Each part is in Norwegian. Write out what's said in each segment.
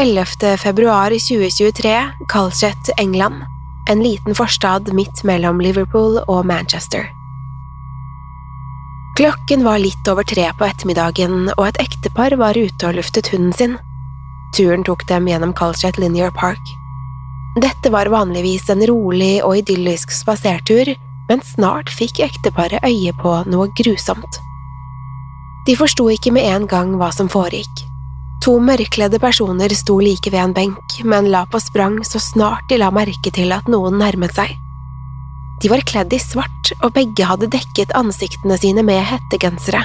«11. februar 2023, Calchet, England. En liten forstad midt mellom Liverpool og Manchester. Klokken var litt over tre på ettermiddagen, og et ektepar var ute og luftet hunden sin. Turen tok dem gjennom Calchet Linear Park. Dette var vanligvis en rolig og idyllisk spasertur, men snart fikk ekteparet øye på noe grusomt. De forsto ikke med en gang hva som foregikk. To mørkledde personer sto like ved en benk, men la på sprang så snart de la merke til at noen nærmet seg. De var kledd i svart, og begge hadde dekket ansiktene sine med hettegensere.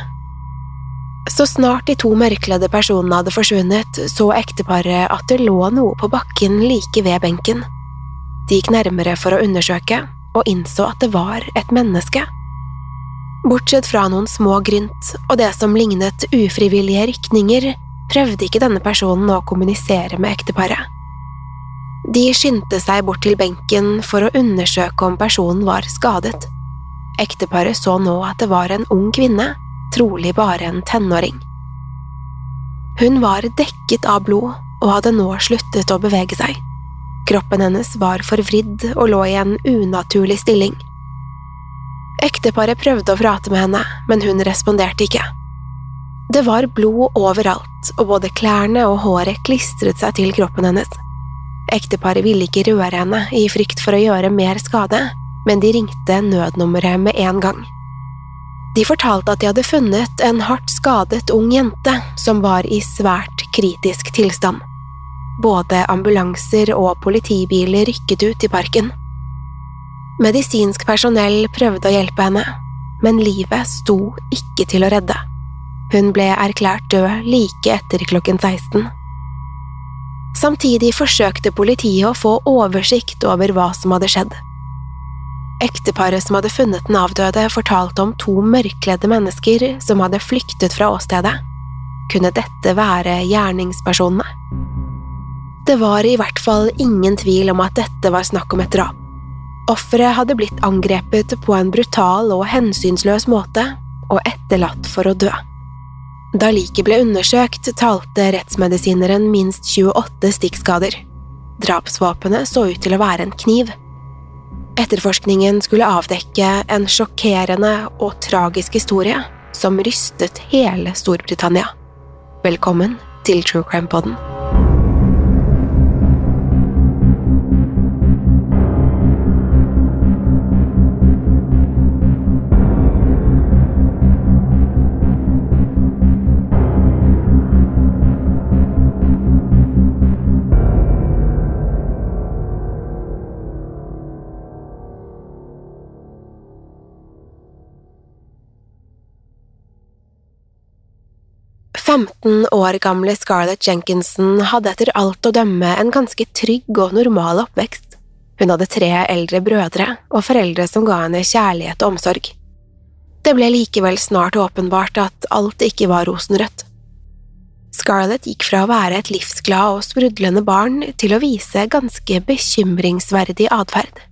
Så snart de to mørkledde personene hadde forsvunnet, så ekteparet at det lå noe på bakken like ved benken. De gikk nærmere for å undersøke, og innså at det var et menneske. Bortsett fra noen små grynt og det som lignet ufrivillige rykninger, prøvde ikke denne personen å kommunisere med ekteparet. De skyndte seg bort til benken for å undersøke om personen var skadet. Ekteparet så nå at det var en ung kvinne, trolig bare en tenåring. Hun var dekket av blod og hadde nå sluttet å bevege seg. Kroppen hennes var forvridd og lå i en unaturlig stilling. Ekteparet prøvde å prate med henne, men hun responderte ikke. Det var blod overalt, og både klærne og håret klistret seg til kroppen hennes. Ekteparet ville ikke røre henne i frykt for å gjøre mer skade, men de ringte nødnummeret med en gang. De fortalte at de hadde funnet en hardt skadet ung jente som var i svært kritisk tilstand. Både ambulanser og politibiler rykket ut i parken. Medisinsk personell prøvde å hjelpe henne, men livet sto ikke til å redde. Hun ble erklært død like etter klokken 16. Samtidig forsøkte politiet å få oversikt over hva som hadde skjedd. Ekteparet som hadde funnet den avdøde, fortalte om to mørkledde mennesker som hadde flyktet fra åstedet. Kunne dette være gjerningspersonene? Det var i hvert fall ingen tvil om at dette var snakk om et drap. Offeret hadde blitt angrepet på en brutal og hensynsløs måte og etterlatt for å dø. Da liket ble undersøkt, talte rettsmedisineren minst 28 stikkskader. Drapsvåpenet så ut til å være en kniv. Etterforskningen skulle avdekke en sjokkerende og tragisk historie som rystet hele Storbritannia. Velkommen til True Crime Podden. 15 år gamle Scarlett Jenkinson hadde etter alt å dømme en ganske trygg og normal oppvekst. Hun hadde tre eldre brødre og foreldre som ga henne kjærlighet og omsorg. Det ble likevel snart åpenbart at alt ikke var rosenrødt. Scarlett gikk fra å være et livsglad og sprudlende barn til å vise ganske bekymringsverdig atferd.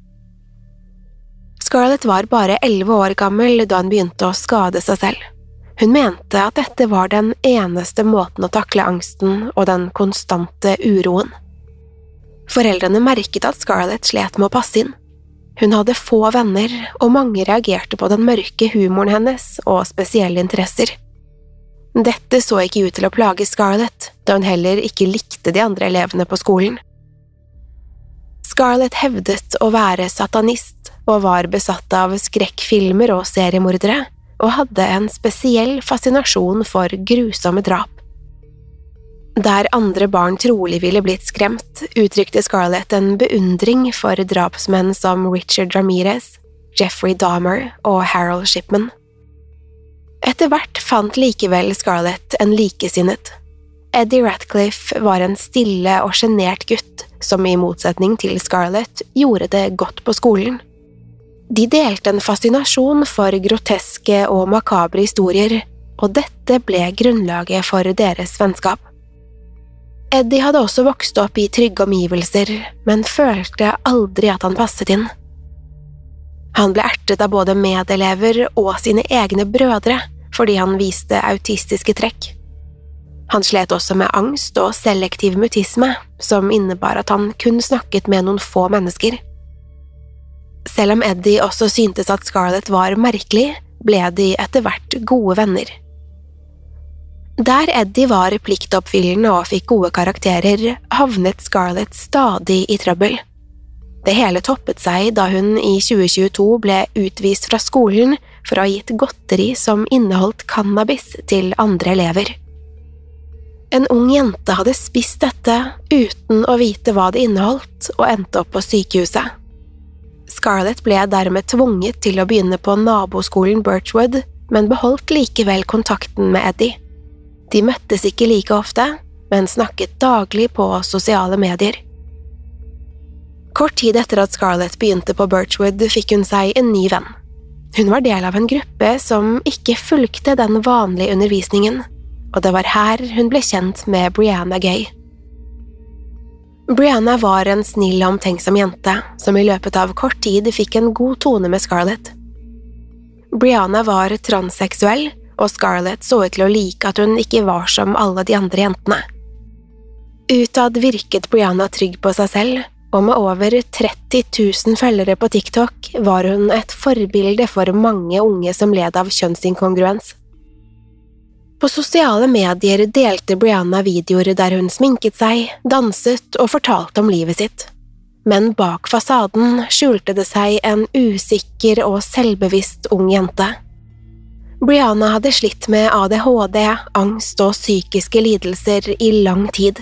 Scarlett var bare elleve år gammel da hun begynte å skade seg selv. Hun mente at dette var den eneste måten å takle angsten og den konstante uroen. Foreldrene merket at Scarlett slet med å passe inn. Hun hadde få venner, og mange reagerte på den mørke humoren hennes og spesielle interesser. Dette så ikke ut til å plage Scarlett, da hun heller ikke likte de andre elevene på skolen. Scarlett hevdet å være satanist og var besatt av skrekkfilmer og seriemordere, og hadde en spesiell fascinasjon for grusomme drap. Der andre barn trolig ville blitt skremt, uttrykte Scarlett en beundring for drapsmenn som Richard Ramirez, Jeffrey Dahmer og Harold Shipman. Etter hvert fant likevel Scarlett en likesinnet. Eddie Ratcliffe var en stille og sjenert gutt som i motsetning til Scarlett gjorde det godt på skolen. De delte en fascinasjon for groteske og makabre historier, og dette ble grunnlaget for deres vennskap. Eddie hadde også vokst opp i trygge omgivelser, men følte aldri at han passet inn. Han ble ertet av både medelever og sine egne brødre, fordi han viste autistiske trekk. Han slet også med angst og selektiv mutisme, som innebar at han kun snakket med noen få mennesker. Selv om Eddie også syntes at Scarlett var merkelig, ble de etter hvert gode venner. Der Eddie var pliktoppfyllende og fikk gode karakterer, havnet Scarlett stadig i trøbbel. Det hele toppet seg da hun i 2022 ble utvist fra skolen for å ha gitt godteri som inneholdt cannabis til andre elever. En ung jente hadde spist dette uten å vite hva det inneholdt, og endte opp på sykehuset. Scarlett ble dermed tvunget til å begynne på naboskolen Birchwood, men beholdt likevel kontakten med Eddie. De møttes ikke like ofte, men snakket daglig på sosiale medier. Kort tid etter at Scarlett begynte på Birchwood, fikk hun seg en ny venn. Hun var del av en gruppe som ikke fulgte den vanlige undervisningen, og det var her hun ble kjent med Brianna Gay. Brianna var en snill og omtenksom jente som i løpet av kort tid fikk en god tone med Scarlett. Brianna var transseksuell, og Scarlett så ut til å like at hun ikke var som alle de andre jentene. Utad virket Brianna trygg på seg selv, og med over 30 000 følgere på TikTok var hun et forbilde for mange unge som led av kjønnsinkongruens. På sosiale medier delte Brianna videoer der hun sminket seg, danset og fortalte om livet sitt. Men bak fasaden skjulte det seg en usikker og selvbevisst ung jente. Brianna hadde slitt med ADHD, angst og psykiske lidelser i lang tid.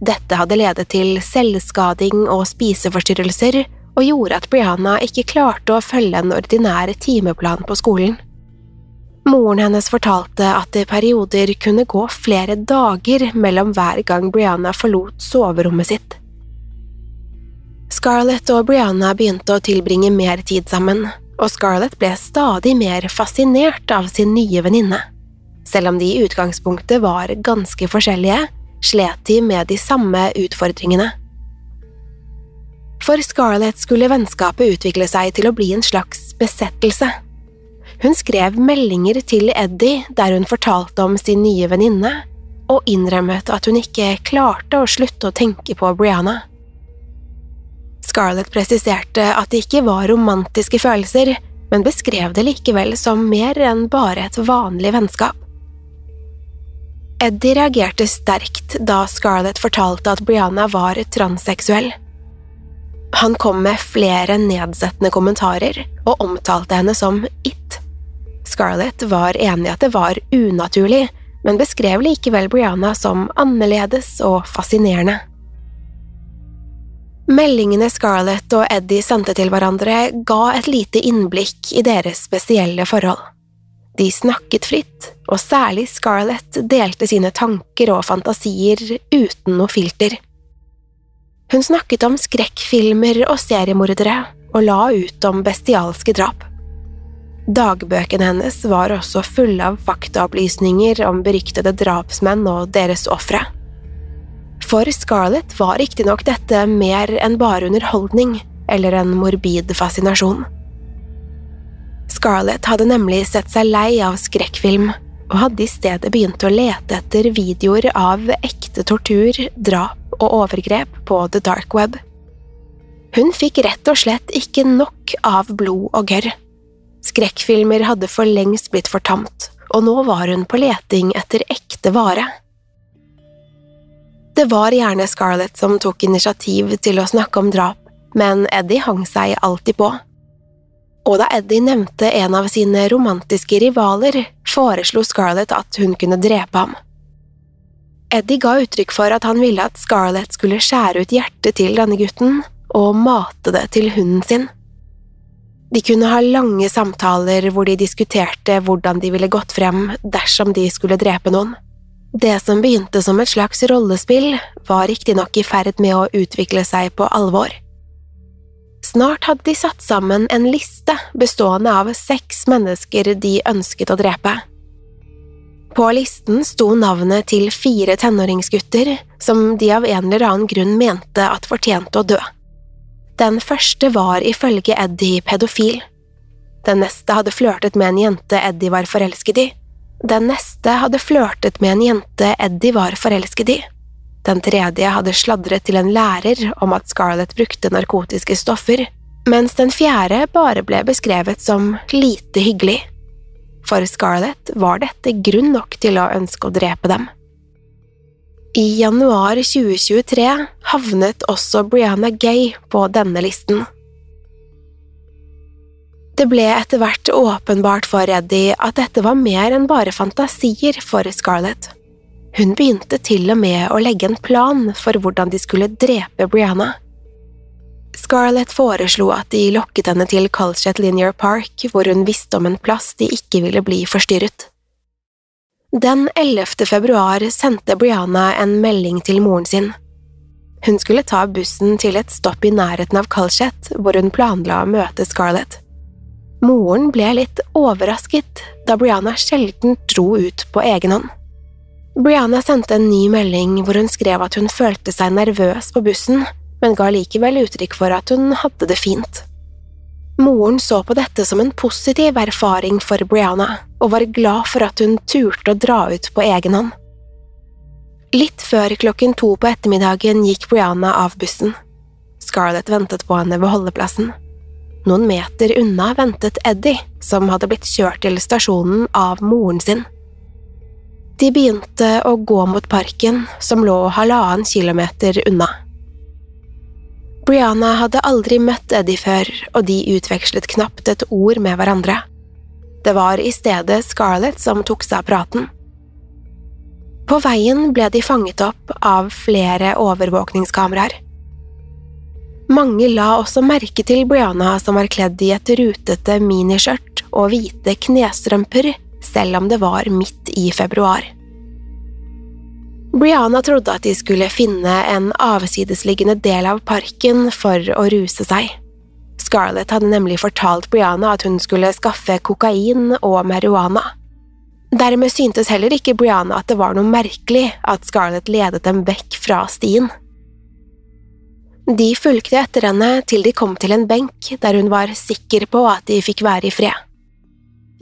Dette hadde ledet til selvskading og spiseforstyrrelser, og gjorde at Brianna ikke klarte å følge en ordinær timeplan på skolen. Moren hennes fortalte at det i perioder kunne gå flere dager mellom hver gang Brianna forlot soverommet sitt. Scarlett og Brianna begynte å tilbringe mer tid sammen, og Scarlett ble stadig mer fascinert av sin nye venninne. Selv om de i utgangspunktet var ganske forskjellige, slet de med de samme utfordringene. For Scarlett skulle vennskapet utvikle seg til å bli en slags besettelse. Hun skrev meldinger til Eddie der hun fortalte om sin nye venninne, og innrømmet at hun ikke klarte å slutte å tenke på Brianna. Scarlett presiserte at det ikke var romantiske følelser, men beskrev det likevel som mer enn bare et vanlig vennskap. Eddie reagerte sterkt da Scarlett fortalte at Brianna var transseksuell. Han kom med flere nedsettende kommentarer og omtalte henne som it. Scarlett var enig i at det var unaturlig, men beskrev likevel Brianna som annerledes og fascinerende. Meldingene Scarlett og Eddie sendte til hverandre, ga et lite innblikk i deres spesielle forhold. De snakket fritt, og særlig Scarlett delte sine tanker og fantasier uten noe filter. Hun snakket om skrekkfilmer og seriemordere, og la ut om bestialske drap. Dagbøkene hennes var også fulle av faktaopplysninger om beryktede drapsmenn og deres ofre. For Scarlett var riktignok dette mer enn bare underholdning eller en morbid fascinasjon. Scarlett hadde nemlig sett seg lei av skrekkfilm og hadde i stedet begynt å lete etter videoer av ekte tortur, drap og overgrep på the dark web. Hun fikk rett og slett ikke nok av blod og gørr. Skrekkfilmer hadde for lengst blitt fortamt, og nå var hun på leting etter ekte vare. Det var gjerne Scarlett som tok initiativ til å snakke om drap, men Eddie hang seg alltid på og da Eddie nevnte en av sine romantiske rivaler, foreslo Scarlett at hun kunne drepe ham. Eddie ga uttrykk for at han ville at Scarlett skulle skjære ut hjertet til denne gutten og mate det til hunden sin. De kunne ha lange samtaler hvor de diskuterte hvordan de ville gått frem dersom de skulle drepe noen. Det som begynte som et slags rollespill, var riktignok i ferd med å utvikle seg på alvor. Snart hadde de satt sammen en liste bestående av seks mennesker de ønsket å drepe. På listen sto navnet til fire tenåringsgutter som de av en eller annen grunn mente at fortjente å dø. Den første var ifølge Eddie pedofil. Den neste hadde flørtet med en jente Eddie var forelsket i. Den neste hadde flørtet med en jente Eddie var forelsket i. Den tredje hadde sladret til en lærer om at Scarlett brukte narkotiske stoffer, mens den fjerde bare ble beskrevet som lite hyggelig. For Scarlett var dette grunn nok til å ønske å drepe dem. I januar 2023 havnet også Brianna Gay på denne listen. Det ble etter hvert åpenbart for Eddie at dette var mer enn bare fantasier for Scarlett. Hun begynte til og med å legge en plan for hvordan de skulle drepe Brianna. Scarlett foreslo at de lokket henne til Colchet Linear Park, hvor hun visste om en plass de ikke ville bli forstyrret. Den 11. februar sendte Brianna en melding til moren sin. Hun skulle ta bussen til et stopp i nærheten av Colchet, hvor hun planla å møte Scarlett. Moren ble litt overrasket da Brianna sjelden dro ut på egen hånd. Brianna sendte en ny melding hvor hun skrev at hun følte seg nervøs på bussen, men ga likevel uttrykk for at hun hadde det fint. Moren så på dette som en positiv erfaring for Brianna, og var glad for at hun turte å dra ut på egen hånd. Litt før klokken to på ettermiddagen gikk Brianna av bussen. Scarlett ventet på henne ved holdeplassen. Noen meter unna ventet Eddie, som hadde blitt kjørt til stasjonen av moren sin. De begynte å gå mot parken, som lå halvannen kilometer unna. Brianna hadde aldri møtt Eddie før, og de utvekslet knapt et ord med hverandre. Det var i stedet Scarlett som tok seg av praten. På veien ble de fanget opp av flere overvåkningskameraer. Mange la også merke til Brianna som var kledd i et rutete miniskjørt og hvite knestrømper selv om det var midt i februar. Brianna trodde at de skulle finne en avsidesliggende del av parken for å ruse seg. Scarlett hadde nemlig fortalt Brianna at hun skulle skaffe kokain og marihuana. Dermed syntes heller ikke Brianna at det var noe merkelig at Scarlett ledet dem vekk fra stien. De fulgte etter henne til de kom til en benk der hun var sikker på at de fikk være i fred.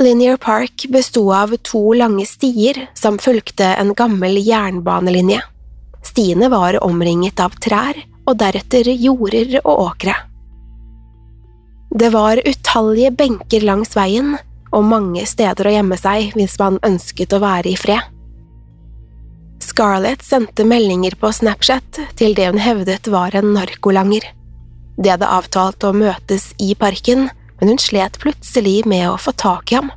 Linear Park besto av to lange stier som fulgte en gammel jernbanelinje. Stiene var omringet av trær og deretter jorder og åkre. Det var utallige benker langs veien og mange steder å gjemme seg hvis man ønsket å være i fred. Scarlett sendte meldinger på Snapchat til det hun hevdet var en narkolanger. De hadde avtalt å møtes i parken, men hun slet plutselig med å få tak i ham.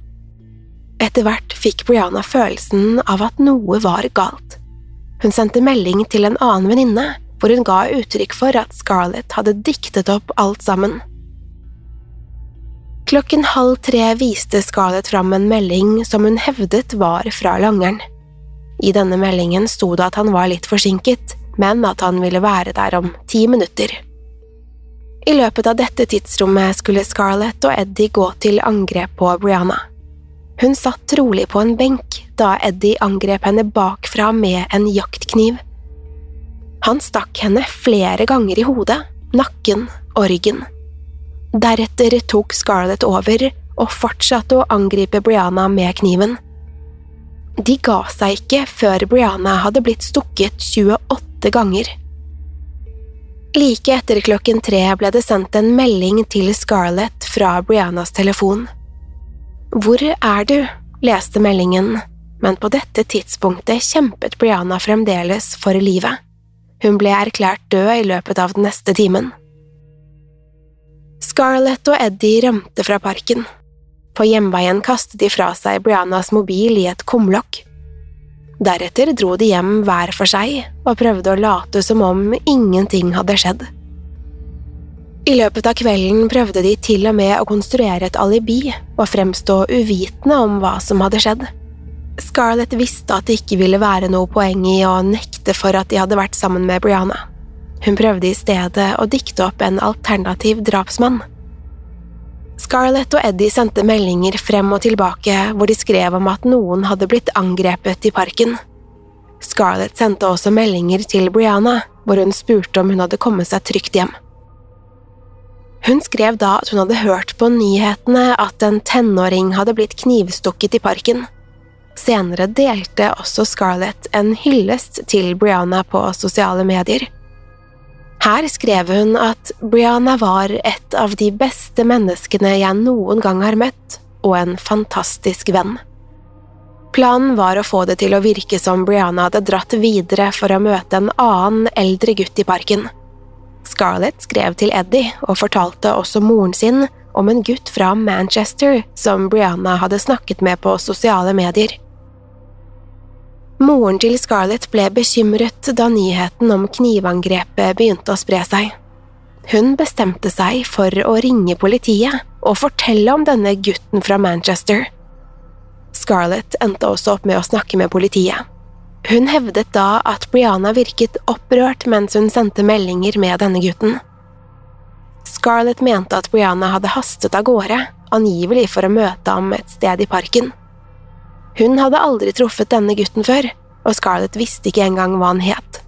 Etter hvert fikk Brianna følelsen av at noe var galt. Hun sendte melding til en annen venninne, hvor hun ga uttrykk for at Scarlett hadde diktet opp alt sammen. Klokken halv tre viste Scarlett fram en melding som hun hevdet var fra langeren. I denne meldingen sto det at han var litt forsinket, men at han ville være der om ti minutter. I løpet av dette tidsrommet skulle Scarlett og Eddie gå til angrep på Brianna. Hun satt rolig på en benk da Eddie angrep henne bakfra med en jaktkniv. Han stakk henne flere ganger i hodet, nakken og ryggen. Deretter tok Scarlett over og fortsatte å angripe Brianna med kniven. De ga seg ikke før Brianna hadde blitt stukket 28 ganger. Like etter klokken tre ble det sendt en melding til Scarlett fra Briannas telefon. Hvor er du? leste meldingen, men på dette tidspunktet kjempet Brianna fremdeles for livet. Hun ble erklært død i løpet av den neste timen. Scarlett og Eddie rømte fra parken. På hjemveien kastet de fra seg Briannas mobil i et kumlokk. Deretter dro de hjem hver for seg og prøvde å late som om ingenting hadde skjedd. I løpet av kvelden prøvde de til og med å konstruere et alibi og fremstå uvitende om hva som hadde skjedd. Scarlett visste at det ikke ville være noe poeng i å nekte for at de hadde vært sammen med Brianna. Hun prøvde i stedet å dikte opp en alternativ drapsmann. Scarlett og Eddie sendte meldinger frem og tilbake hvor de skrev om at noen hadde blitt angrepet i parken. Scarlett sendte også meldinger til Brianna, hvor hun spurte om hun hadde kommet seg trygt hjem. Hun skrev da at hun hadde hørt på nyhetene at en tenåring hadde blitt knivstukket i parken. Senere delte også Scarlett en hyllest til Brianna på sosiale medier. Her skrev hun at Brianna var et av de beste menneskene jeg noen gang har møtt, og en fantastisk venn. Planen var å få det til å virke som Brianna hadde dratt videre for å møte en annen, eldre gutt i parken. Scarlett skrev til Eddie og fortalte også moren sin om en gutt fra Manchester som Brianna hadde snakket med på sosiale medier. Moren til Scarlett ble bekymret da nyheten om knivangrepet begynte å spre seg. Hun bestemte seg for å ringe politiet og fortelle om denne gutten fra Manchester. Scarlett endte også opp med å snakke med politiet. Hun hevdet da at Brianna virket opprørt mens hun sendte meldinger med denne gutten. Scarlett mente at Brianna hadde hastet av gårde, angivelig for å møte ham et sted i parken. Hun hadde aldri truffet denne gutten før, og Scarlett visste ikke engang hva han het.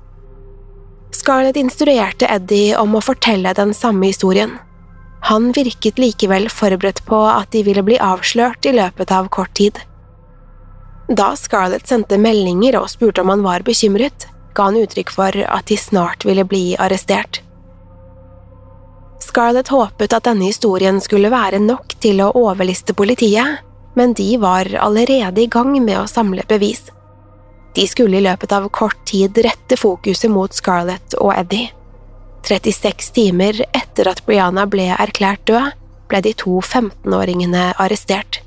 Scarlett instruerte Eddie om å fortelle den samme historien. Han virket likevel forberedt på at de ville bli avslørt i løpet av kort tid. Da Scarlett sendte meldinger og spurte om han var bekymret, ga han uttrykk for at de snart ville bli arrestert. Scarlett håpet at denne historien skulle være nok til å overliste politiet, men de var allerede i gang med å samle bevis. De skulle i løpet av kort tid rette fokuset mot Scarlett og Eddie. 36 timer etter at Brianna ble erklært død, ble de to 15-åringene arrestert.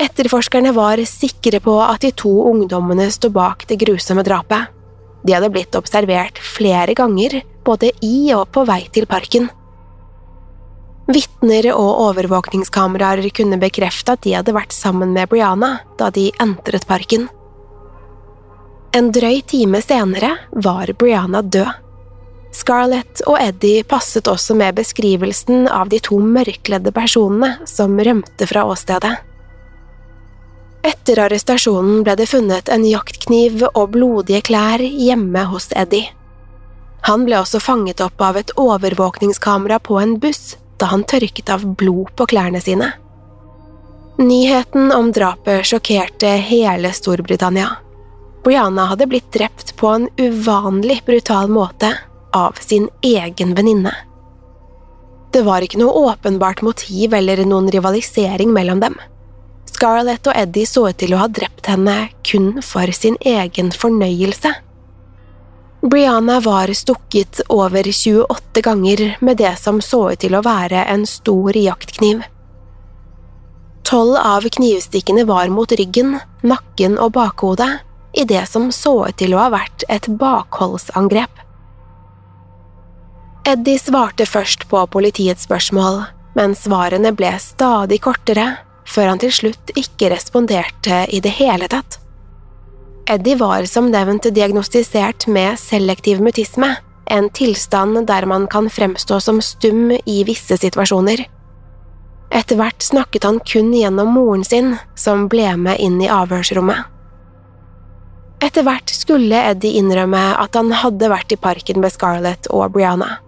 Etterforskerne var sikre på at de to ungdommene sto bak det grusomme drapet. De hadde blitt observert flere ganger, både i og på vei til parken. Vitner og overvåkningskameraer kunne bekrefte at de hadde vært sammen med Brianna da de entret parken. En drøy time senere var Brianna død. Scarlett og Eddie passet også med beskrivelsen av de to mørkledde personene som rømte fra åstedet. Etter arrestasjonen ble det funnet en jaktkniv og blodige klær hjemme hos Eddie. Han ble også fanget opp av et overvåkningskamera på en buss da han tørket av blod på klærne sine. Nyheten om drapet sjokkerte hele Storbritannia. Brianna hadde blitt drept på en uvanlig brutal måte av sin egen venninne. Det var ikke noe åpenbart motiv eller noen rivalisering mellom dem. Scarlett og Eddie så ut til å ha drept henne kun for sin egen fornøyelse. Brianna var stukket over 28 ganger med det som så ut til å være en stor jaktkniv. Tolv av knivstikkene var mot ryggen, nakken og bakhodet, i det som så ut til å ha vært et bakholdsangrep. Eddie svarte først på politiets spørsmål, men svarene ble stadig kortere, før han til slutt ikke responderte i det hele tatt. Eddie var som nevnt diagnostisert med selektiv mutisme, en tilstand der man kan fremstå som stum i visse situasjoner. Etter hvert snakket han kun gjennom moren sin, som ble med inn i avhørsrommet. Etter hvert skulle Eddie innrømme at han hadde vært i parken med Scarlett og Brianna.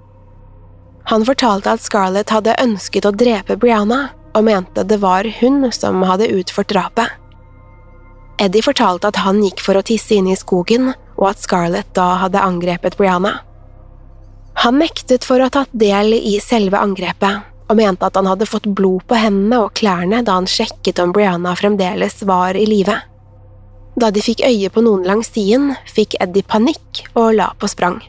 Han fortalte at Scarlett hadde ønsket å drepe Brianna, og mente det var hun som hadde utført drapet. Eddie fortalte at han gikk for å tisse inne i skogen, og at Scarlett da hadde angrepet Brianna. Han nektet for å ha tatt del i selve angrepet, og mente at han hadde fått blod på hendene og klærne da han sjekket om Brianna fremdeles var i live. Da de fikk øye på noen langs stien, fikk Eddie panikk og la på sprang.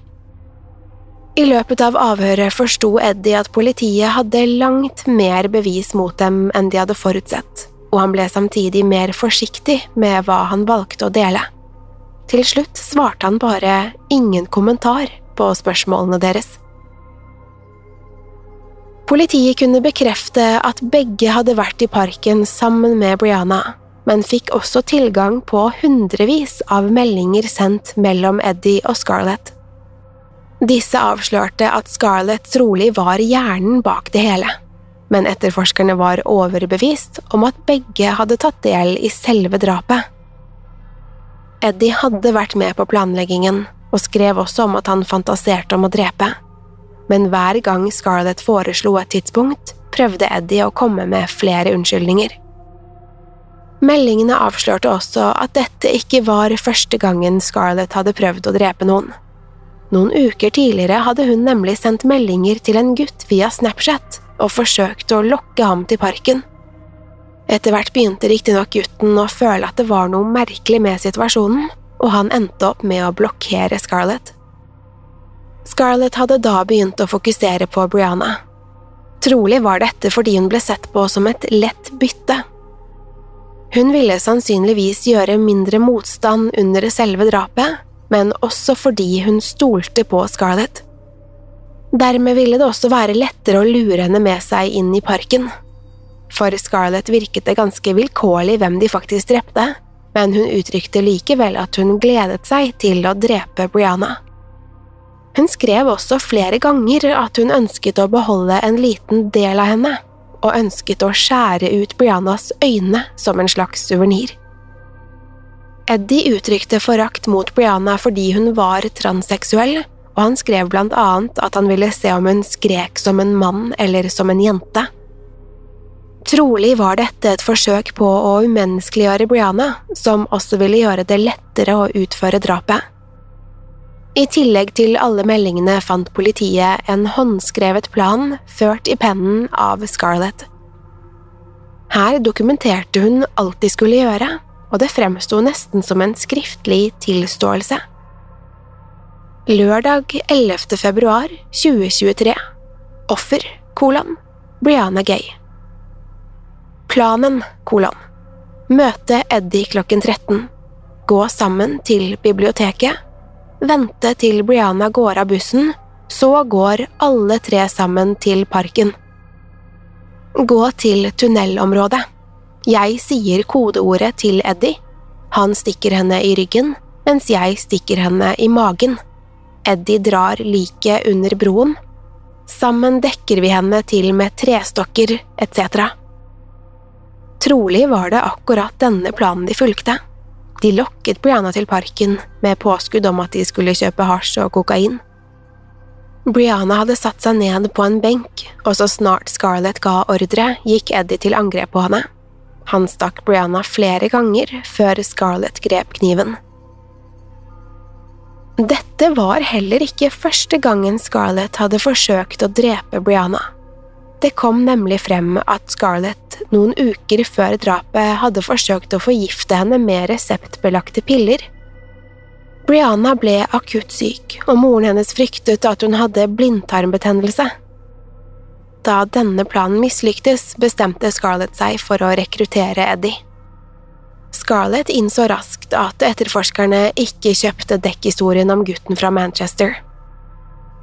I løpet av avhøret forsto Eddie at politiet hadde langt mer bevis mot dem enn de hadde forutsett, og han ble samtidig mer forsiktig med hva han valgte å dele. Til slutt svarte han bare ingen kommentar på spørsmålene deres. Politiet kunne bekrefte at begge hadde vært i parken sammen med Brianna, men fikk også tilgang på hundrevis av meldinger sendt mellom Eddie og Scarlett. Disse avslørte at Scarlett trolig var hjernen bak det hele, men etterforskerne var overbevist om at begge hadde tatt del i selve drapet. Eddie hadde vært med på planleggingen, og skrev også om at han fantaserte om å drepe men hver gang Scarlett foreslo et tidspunkt, prøvde Eddie å komme med flere unnskyldninger. Meldingene avslørte også at dette ikke var første gangen Scarlett hadde prøvd å drepe noen. Noen uker tidligere hadde hun nemlig sendt meldinger til en gutt via Snapchat og forsøkte å lokke ham til parken. Etter hvert begynte riktignok gutten å føle at det var noe merkelig med situasjonen, og han endte opp med å blokkere Scarlett. Scarlett hadde da begynt å fokusere på Brianna. Trolig var dette fordi hun ble sett på som et lett bytte. Hun ville sannsynligvis gjøre mindre motstand under selve drapet, men også fordi hun stolte på Scarlett. Dermed ville det også være lettere å lure henne med seg inn i parken. For Scarlett virket det ganske vilkårlig hvem de faktisk drepte, men hun uttrykte likevel at hun gledet seg til å drepe Brianna. Hun skrev også flere ganger at hun ønsket å beholde en liten del av henne, og ønsket å skjære ut Briannas øyne som en slags suvenir. Eddie uttrykte forakt mot Brianna fordi hun var transseksuell, og han skrev blant annet at han ville se om hun skrek som en mann eller som en jente. Trolig var dette et forsøk på å umenneskeliggjøre Brianna, som også ville gjøre det lettere å utføre drapet. I tillegg til alle meldingene fant politiet en håndskrevet plan ført i pennen av Scarlett. Her dokumenterte hun alt de skulle gjøre, og det fremsto nesten som en skriftlig tilståelse. Lørdag 11. februar 2023 Offer, kolon, Brianna Gay Planen, kolon Møte Eddie klokken 13 Gå sammen til biblioteket vente til Brianna går av bussen, så går alle tre sammen til parken. Gå til tunnelområdet. Jeg sier kodeordet til Eddie. Han stikker henne i ryggen, mens jeg stikker henne i magen. Eddie drar liket under broen. Sammen dekker vi henne til med trestokker etc. Trolig var det akkurat denne planen de fulgte. De lokket Brianna til parken med påskudd om at de skulle kjøpe hasj og kokain. Brianna hadde satt seg ned på en benk, og så snart Scarlett ga ordre, gikk Eddie til angrep på henne. Han stakk Brianna flere ganger før Scarlett grep kniven. Dette var heller ikke første gangen Scarlett hadde forsøkt å drepe Brianna. Det kom nemlig frem at Scarlett noen uker før drapet hadde forsøkt å forgifte henne med reseptbelagte piller. Brianna ble akutt syk, og moren hennes fryktet at hun hadde blindtarmbetennelse. Da denne planen mislyktes, bestemte Scarlett seg for å rekruttere Eddie. Scarlett innså raskt at etterforskerne ikke kjøpte dekkhistorien om gutten fra Manchester.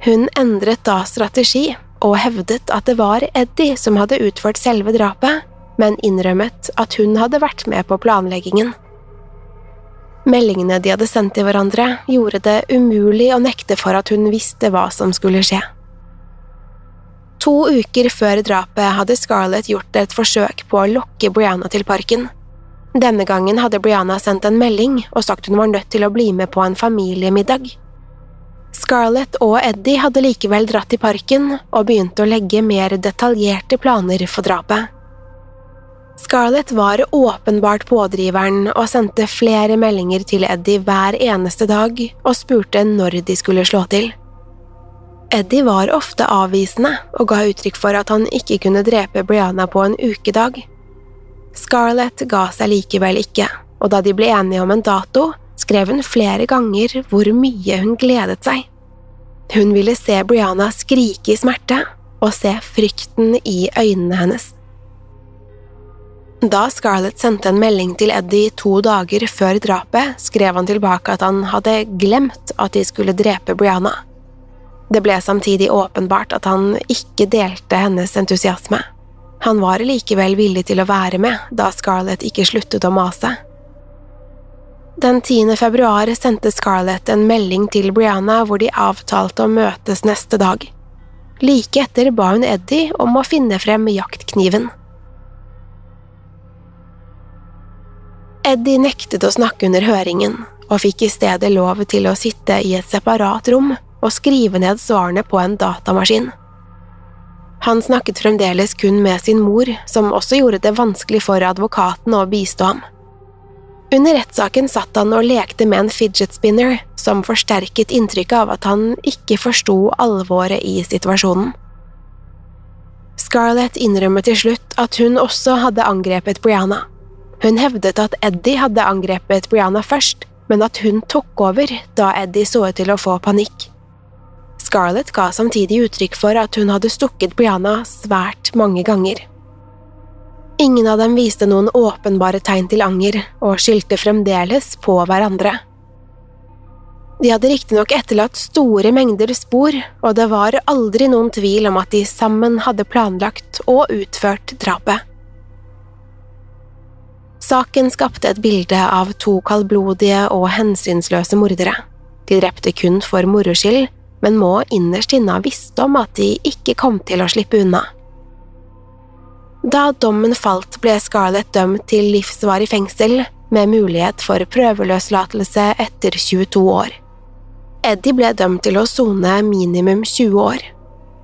Hun endret da strategi og hevdet at det var Eddie som hadde utført selve drapet, men innrømmet at hun hadde vært med på planleggingen. Meldingene de hadde sendt til hverandre, gjorde det umulig å nekte for at hun visste hva som skulle skje. To uker før drapet hadde Scarlett gjort et forsøk på å lokke Brianna til parken. Denne gangen hadde Brianna sendt en melding og sagt hun var nødt til å bli med på en familiemiddag. Scarlett og Eddie hadde likevel dratt i parken og begynte å legge mer detaljerte planer for drapet. Scarlett var åpenbart pådriveren og sendte flere meldinger til Eddie hver eneste dag og spurte når de skulle slå til. Eddie var ofte avvisende og ga uttrykk for at han ikke kunne drepe Brianna på en ukedag. Scarlett ga seg likevel ikke, og da de ble enige om en dato, skrev hun flere ganger hvor mye hun gledet seg. Hun ville se Brianna skrike i smerte og se frykten i øynene hennes. Da Scarlett sendte en melding til Eddie to dager før drapet, skrev han tilbake at han hadde glemt at de skulle drepe Brianna. Det ble samtidig åpenbart at han ikke delte hennes entusiasme. Han var likevel villig til å være med da Scarlett ikke sluttet å mase. Den 10. februar sendte Scarlett en melding til Brianna hvor de avtalte å møtes neste dag. Like etter ba hun Eddie om å finne frem jaktkniven. Eddie nektet å snakke under høringen, og fikk i stedet lov til å sitte i et separat rom og skrive ned svarene på en datamaskin. Han snakket fremdeles kun med sin mor, som også gjorde det vanskelig for advokaten å bistå ham. Under rettssaken satt han og lekte med en fidget spinner, som forsterket inntrykket av at han ikke forsto alvoret i situasjonen. Scarlett innrømmer til slutt at hun også hadde angrepet Brianna. Hun hevdet at Eddie hadde angrepet Brianna først, men at hun tok over da Eddie så ut til å få panikk. Scarlett ga samtidig uttrykk for at hun hadde stukket Brianna svært mange ganger. Ingen av dem viste noen åpenbare tegn til anger, og skyldte fremdeles på hverandre. De hadde riktignok etterlatt store mengder spor, og det var aldri noen tvil om at de sammen hadde planlagt og utført drapet. Saken skapte et bilde av to kaldblodige og hensynsløse mordere. De drepte kun for moro skyld, men må innerst inne visst om at de ikke kom til å slippe unna. Da dommen falt, ble Scarlett dømt til livsvarig fengsel, med mulighet for prøveløslatelse etter 22 år. Eddie ble dømt til å sone minimum 20 år.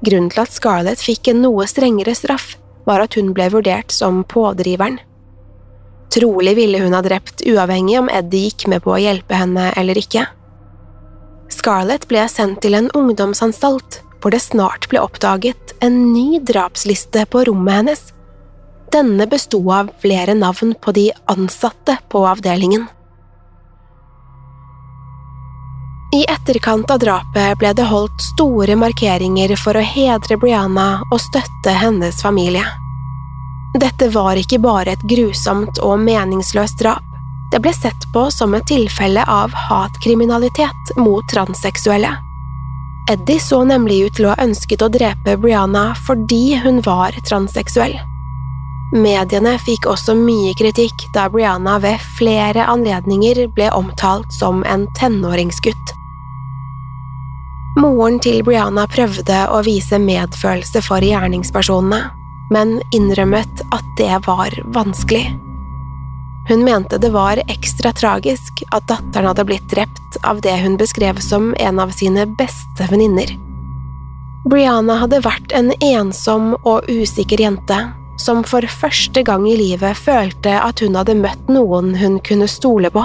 Grunnen til at Scarlett fikk en noe strengere straff, var at hun ble vurdert som pådriveren. Trolig ville hun ha drept uavhengig om Eddie gikk med på å hjelpe henne eller ikke. Scarlett ble sendt til en ungdomsanstalt, hvor det snart ble oppdaget en ny drapsliste på rommet hennes. Denne besto av flere navn på de ansatte på avdelingen. I etterkant av drapet ble det holdt store markeringer for å hedre Brianna og støtte hennes familie. Dette var ikke bare et grusomt og meningsløst drap. Det ble sett på som et tilfelle av hatkriminalitet mot transseksuelle. Eddie så nemlig ut til å ha ønsket å drepe Brianna fordi hun var transseksuell. Mediene fikk også mye kritikk da Brianna ved flere anledninger ble omtalt som en tenåringsgutt. Moren til Brianna prøvde å vise medfølelse for gjerningspersonene, men innrømmet at det var vanskelig. Hun mente det var ekstra tragisk at datteren hadde blitt drept av det hun beskrev som en av sine beste venninner. Brianna hadde vært en ensom og usikker jente som for første gang i livet følte at hun hadde møtt noen hun kunne stole på.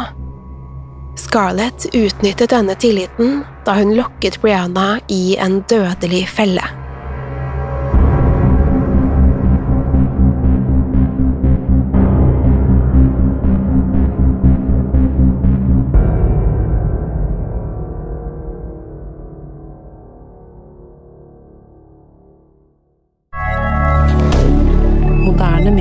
Scarlett utnyttet denne tilliten da hun lokket Brianna i en dødelig felle.